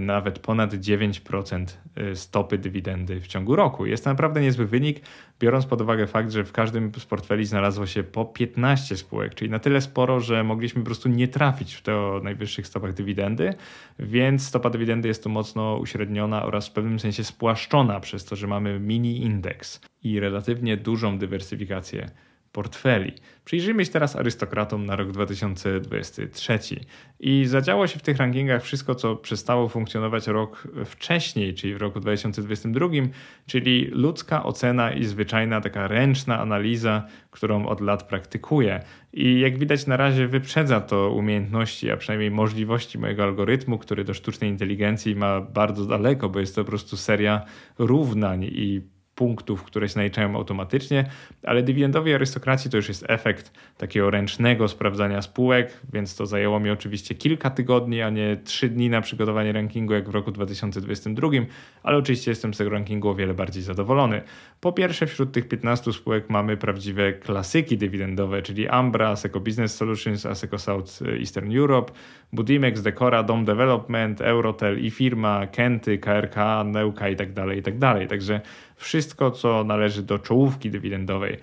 nawet ponad 9% y, stopy dywidendy w ciągu roku. Jest to naprawdę niezły wynik, biorąc pod uwagę fakt, że w każdym z portfeli znalazło się po 15 spółek, czyli na tyle sporo, że mogliśmy po prostu nie trafić w te o najwyższych stopach dywidendy, więc stopa dywidendy jest tu mocno uśredniona oraz w pewnym sensie spłaszczona przez to, że mamy mini indeks i relatywnie dużą dywersyfikację portfeli. Przyjrzyjmy się teraz arystokratom na rok 2023. I zadziało się w tych rankingach wszystko, co przestało funkcjonować rok wcześniej, czyli w roku 2022, czyli ludzka ocena i zwyczajna taka ręczna analiza, którą od lat praktykuję. I jak widać na razie wyprzedza to umiejętności, a przynajmniej możliwości mojego algorytmu, który do sztucznej inteligencji ma bardzo daleko, bo jest to po prostu seria równań i punktów, które się naliczają automatycznie, ale dywidendowi arystokracji to już jest efekt takiego ręcznego sprawdzania spółek, więc to zajęło mi oczywiście kilka tygodni, a nie trzy dni na przygotowanie rankingu jak w roku 2022, ale oczywiście jestem z tego rankingu o wiele bardziej zadowolony. Po pierwsze wśród tych 15 spółek mamy prawdziwe klasyki dywidendowe, czyli Ambra, Aseco Business Solutions, Aseco South Eastern Europe, Budimex, Decora, Dom Development, Eurotel i firma, Kenty, KRK, Neuka i tak dalej, i tak dalej. Także wszystko, co należy do czołówki dywidendowej.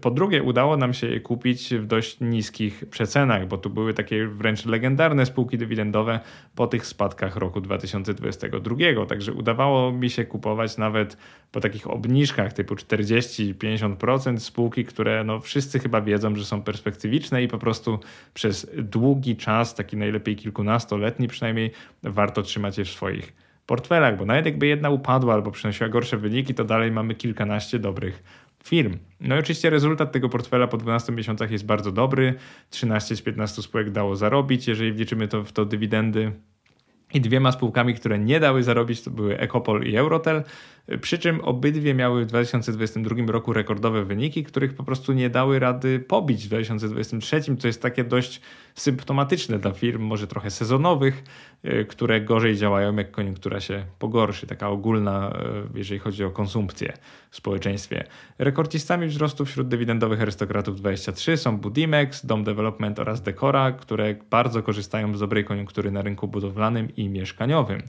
Po drugie, udało nam się je kupić w dość niskich przecenach, bo tu były takie wręcz legendarne spółki dywidendowe po tych spadkach roku 2022. Także udawało mi się kupować nawet po takich obniżkach typu 40-50% spółki, które no wszyscy chyba wiedzą, że są perspektywiczne i po prostu przez długi czas, taki najlepiej kilkunastoletni przynajmniej, warto trzymać je w swoich portfelach, bo nawet jakby jedna upadła albo przynosiła gorsze wyniki, to dalej mamy kilkanaście dobrych firm. No i oczywiście rezultat tego portfela po 12 miesiącach jest bardzo dobry. 13 z 15 spółek dało zarobić, jeżeli wliczymy to w to dywidendy. I dwiema spółkami, które nie dały zarobić, to były Ecopol i Eurotel. Przy czym obydwie miały w 2022 roku rekordowe wyniki, których po prostu nie dały rady pobić w 2023, co jest takie dość symptomatyczne dla firm, może trochę sezonowych, e, które gorzej działają, jak koniunktura się pogorszy. Taka ogólna, e, jeżeli chodzi o konsumpcję w społeczeństwie. Rekordzistami wzrostu wśród dywidendowych arystokratów 23 są Budimex, Dom Development oraz Decora, które bardzo korzystają z dobrej koniunktury na rynku budowlanym i mieszkaniowym.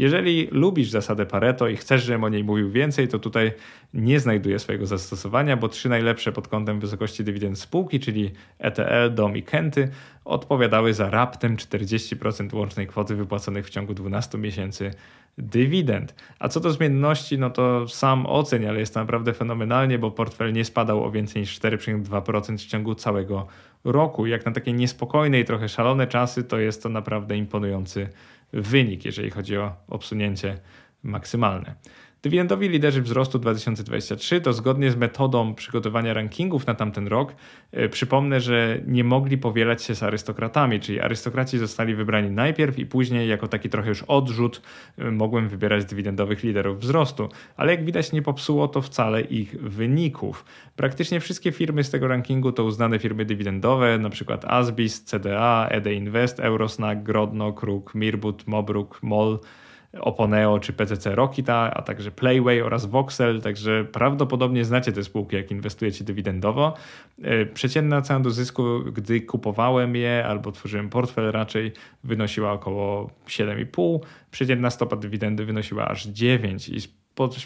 Jeżeli lubisz zasadę Pareto i chcesz, żebym o niej mówił więcej, to tutaj nie znajduje swojego zastosowania, bo trzy najlepsze pod kątem wysokości dywidend spółki, czyli ETL, DOM i Kenty, odpowiadały za raptem 40% łącznej kwoty wypłaconych w ciągu 12 miesięcy dywidend. A co do zmienności, no to sam oceń, ale jest to naprawdę fenomenalnie, bo portfel nie spadał o więcej niż 4,2% w ciągu całego roku. Jak na takie niespokojne i trochę szalone czasy, to jest to naprawdę imponujący wynik, jeżeli chodzi o obsunięcie maksymalne. Dywidendowi liderzy wzrostu 2023 to zgodnie z metodą przygotowania rankingów na tamten rok. E, przypomnę, że nie mogli powielać się z arystokratami, czyli arystokraci zostali wybrani najpierw i później jako taki trochę już odrzut e, mogłem wybierać dywidendowych liderów wzrostu, ale jak widać nie popsuło to wcale ich wyników. Praktycznie wszystkie firmy z tego rankingu to uznane firmy dywidendowe, np. Asbis, CDA, EDE Invest, Eurosnack, Grodno, Kruk, Mirbut, Mobruk, MOL, Oponeo czy PCC Rokita, a także Playway oraz Voxel, także prawdopodobnie znacie te spółki, jak inwestujecie dywidendowo. E, przeciętna cena do zysku, gdy kupowałem je albo tworzyłem portfel raczej wynosiła około 7,5, przeciętna stopa dywidendy wynosiła aż 9 i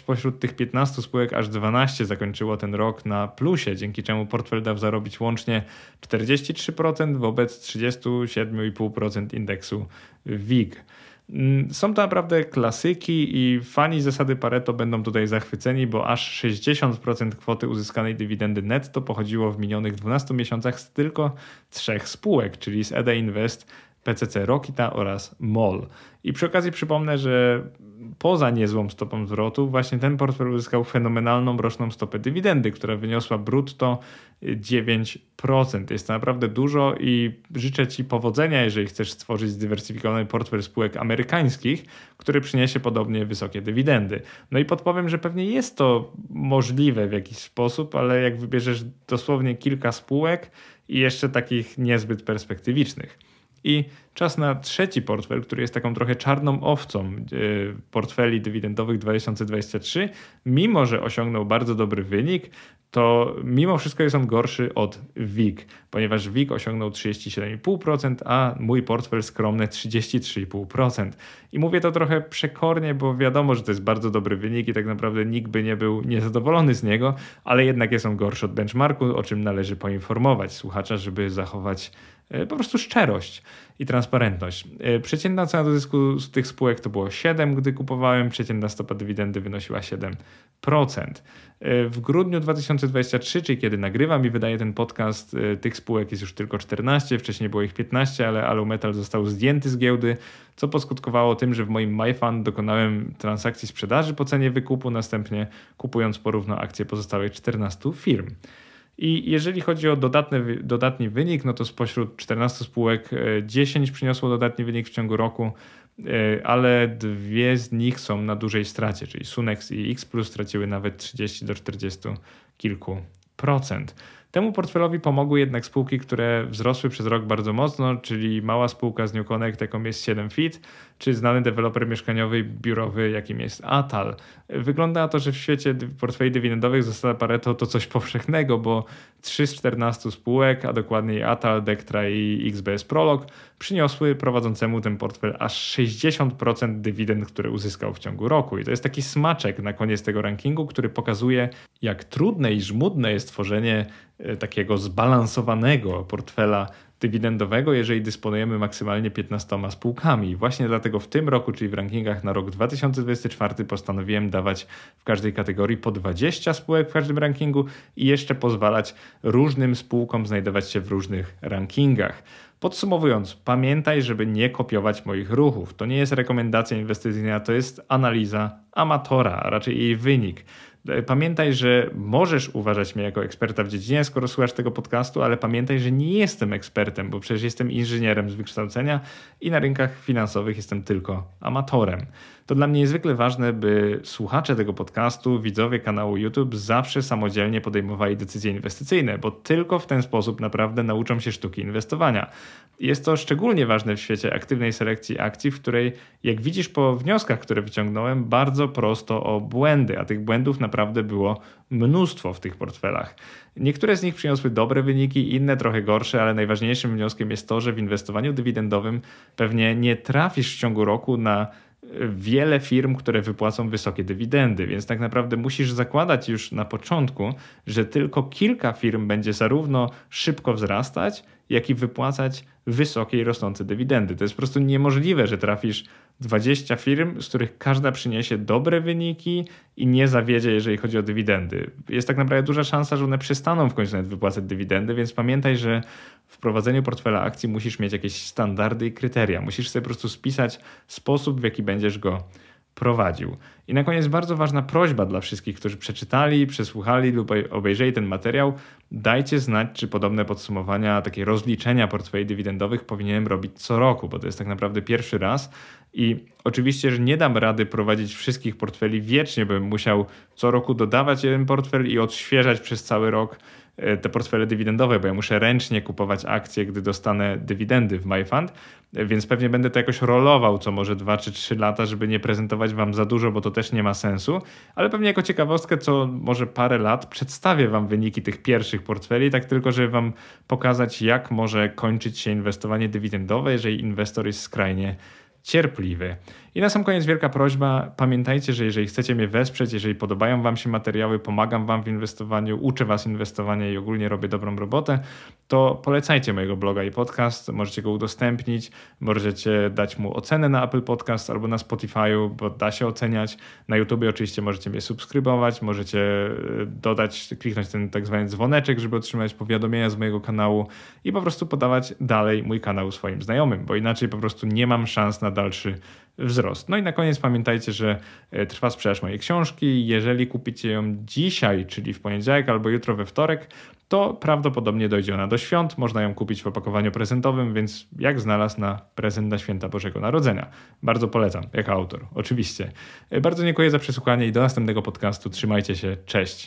pośród tych 15 spółek aż 12 zakończyło ten rok na plusie, dzięki czemu portfel dał zarobić łącznie 43% wobec 37,5% indeksu WIG. Mm, są to naprawdę klasyki i fani zasady Pareto będą tutaj zachwyceni, bo aż 60% kwoty uzyskanej dywidendy netto pochodziło w minionych 12 miesiącach z tylko trzech spółek, czyli z EDA Invest, PCC Rokita oraz MOL. I przy okazji przypomnę, że poza niezłą stopą zwrotu, właśnie ten portfel uzyskał fenomenalną roczną stopę dywidendy, która wyniosła brutto 9%. Jest to naprawdę dużo i życzę Ci powodzenia, jeżeli chcesz stworzyć zdywersyfikowany portfel spółek amerykańskich, który przyniesie podobnie wysokie dywidendy. No i podpowiem, że pewnie jest to możliwe w jakiś sposób, ale jak wybierzesz dosłownie kilka spółek i jeszcze takich niezbyt perspektywicznych. I czas na trzeci portfel, który jest taką trochę czarną owcą e, portfeli dywidendowych 2023. Mimo, że osiągnął bardzo dobry wynik, to mimo wszystko jest on gorszy od WIG, ponieważ WIG osiągnął 37,5%, a mój portfel skromne 33,5%. I mówię to trochę przekornie, bo wiadomo, że to jest bardzo dobry wynik i tak naprawdę nikt by nie był niezadowolony z niego, ale jednak jest on gorszy od benchmarku, o czym należy poinformować słuchacza, żeby zachować po prostu szczerość i transparentność. E, przeciętna cena do zysku z tych spółek to było 7, gdy kupowałem, przeciętna stopa dywidendy wynosiła 7%. E, w grudniu 2023, czyli kiedy nagrywam i wydaję ten podcast, tych spółek jest już tylko 14, wcześniej było ich 15, ale Alumetal został zdjęty z giełdy, co poskutkowało tym, że w moim MyFund dokonałem transakcji sprzedaży po cenie wykupu, następnie kupując porówno akcje pozostałych 14 firm. I jeżeli chodzi o dodatny, dodatni wynik, no to spośród 14 spółek 10 e, przyniosło dodatni wynik w ciągu roku, e, ale dwie z nich są na dużej stracie, czyli Sunex i X Plus straciły nawet 30 do 40 kilku procent. Temu portfelowi pomogły jednak spółki, które wzrosły przez rok bardzo mocno, czyli mała spółka z New Connect, jaką jest 7fit, czy znany deweloper mieszkaniowy i biurowy, jakim jest Atal. Wygląda na to, że w świecie portfeli dywidendowych zasada Pareto to coś powszechnego, bo 3 z 14 spółek, a dokładniej Atal, Dektra i XBS Prolog, przyniosły prowadzącemu ten portfel aż 60% dywidend, które uzyskał w ciągu roku. I to jest taki smaczek na koniec tego rankingu, który pokazuje, jak trudne i żmudne jest tworzenie e, takiego zbalansowanego portfela dywidendowego, jeżeli dysponujemy maksymalnie 15 spółkami. Właśnie dlatego w tym roku, czyli w rankingach na rok 2024 postanowiłem dawać w każdej kategorii po 20 spółek w każdym rankingu i jeszcze pozwalać różnym spółkom znajdować się w różnych rankingach. Podsumowując, pamiętaj, żeby nie kopiować moich ruchów. To nie jest rekomendacja inwestycyjna, to jest analiza amatora, a raczej jej wynik. Pamiętaj, że możesz uważać mnie jako eksperta w dziedzinie, skoro słuchasz tego podcastu, ale pamiętaj, że nie jestem ekspertem, bo przecież jestem inżynierem z wykształcenia i na rynkach finansowych jestem tylko amatorem. To dla mnie niezwykle ważne, by słuchacze tego podcastu, widzowie kanału YouTube zawsze samodzielnie podejmowali decyzje inwestycyjne, bo tylko w ten sposób naprawdę nauczą się sztuki inwestowania. Jest to szczególnie ważne w świecie aktywnej selekcji akcji, w której, jak widzisz po wnioskach, które wyciągnąłem, bardzo prosto o błędy, a tych błędów naprawdę było mnóstwo w tych portfelach. Niektóre z nich przyniosły dobre wyniki, inne trochę gorsze, ale najważniejszym wnioskiem jest to, że w inwestowaniu dywidendowym pewnie nie trafisz w ciągu roku na wiele firm, które wypłacą wysokie dywidendy, więc tak naprawdę musisz zakładać już na początku, że tylko kilka firm będzie zarówno szybko wzrastać, jak i wypłacać wysokie i rosnące dywidendy. To jest po prostu niemożliwe, że trafisz 20 firm, z których każda przyniesie dobre wyniki i nie zawiedzie, jeżeli chodzi o dywidendy. Jest tak naprawdę duża szansa, że one przestaną w końcu nawet wypłacać dywidendy, więc pamiętaj, że w prowadzeniu portfela akcji musisz mieć jakieś standardy i kryteria. Musisz sobie po prostu spisać sposób, w jaki będziesz go prowadził. I na koniec bardzo ważna prośba dla wszystkich, którzy przeczytali, przesłuchali lub obejrzeli ten materiał. Dajcie znać, czy podobne podsumowania, takie rozliczenia portfeli dywidendowych powinienem robić co roku, bo to jest tak naprawdę pierwszy raz. I oczywiście, że nie dam rady prowadzić wszystkich portfeli wiecznie, bym musiał co roku dodawać jeden portfel i odświeżać przez cały rok te portfele dywidendowe, bo ja muszę ręcznie kupować akcje, gdy dostanę dywidendy w MyFund, e, więc pewnie będę to jakoś rolował co może 2 czy 3 lata, żeby nie prezentować wam za dużo, bo to też nie ma sensu, ale pewnie jako ciekawostkę co może parę lat przedstawię wam wyniki tych pierwszych portfeli, tak tylko, żeby wam pokazać jak może kończyć się inwestowanie dywidendowe, jeżeli inwestor jest skrajnie cierpliwy. I na sam koniec wielka prośba, pamiętajcie, że jeżeli chcecie mnie wesprzeć, jeżeli podobają Wam się materiały, pomagam Wam w inwestowaniu, uczę Was inwestowania i ogólnie robię dobrą robotę, to polecajcie mojego bloga i podcast, możecie go udostępnić, możecie dać mu ocenę na Apple Podcast albo na Spotify'u, bo da się oceniać. Na YouTube oczywiście możecie mnie subskrybować, możecie e, dodać, kliknąć ten tak zwany dzwoneczek, żeby otrzymać powiadomienia z mojego kanału i po prostu podawać dalej mój kanał swoim znajomym, bo inaczej po prostu nie mam szans na dalszy wzrost. No i na koniec pamiętajcie, że e, trwa sprzedaż mojej książki. Jeżeli kupicie ją dzisiaj, czyli w poniedziałek albo jutro we wtorek, to prawdopodobnie dojdzie ona do świąt. Można ją kupić w opakowaniu prezentowym, więc jak znalazł na prezent na święta Bożego Narodzenia. Bardzo polecam, jako autor, oczywiście. E, bardzo dziękuję za przesłuchanie i do następnego podcastu. Trzymajcie się, cześć.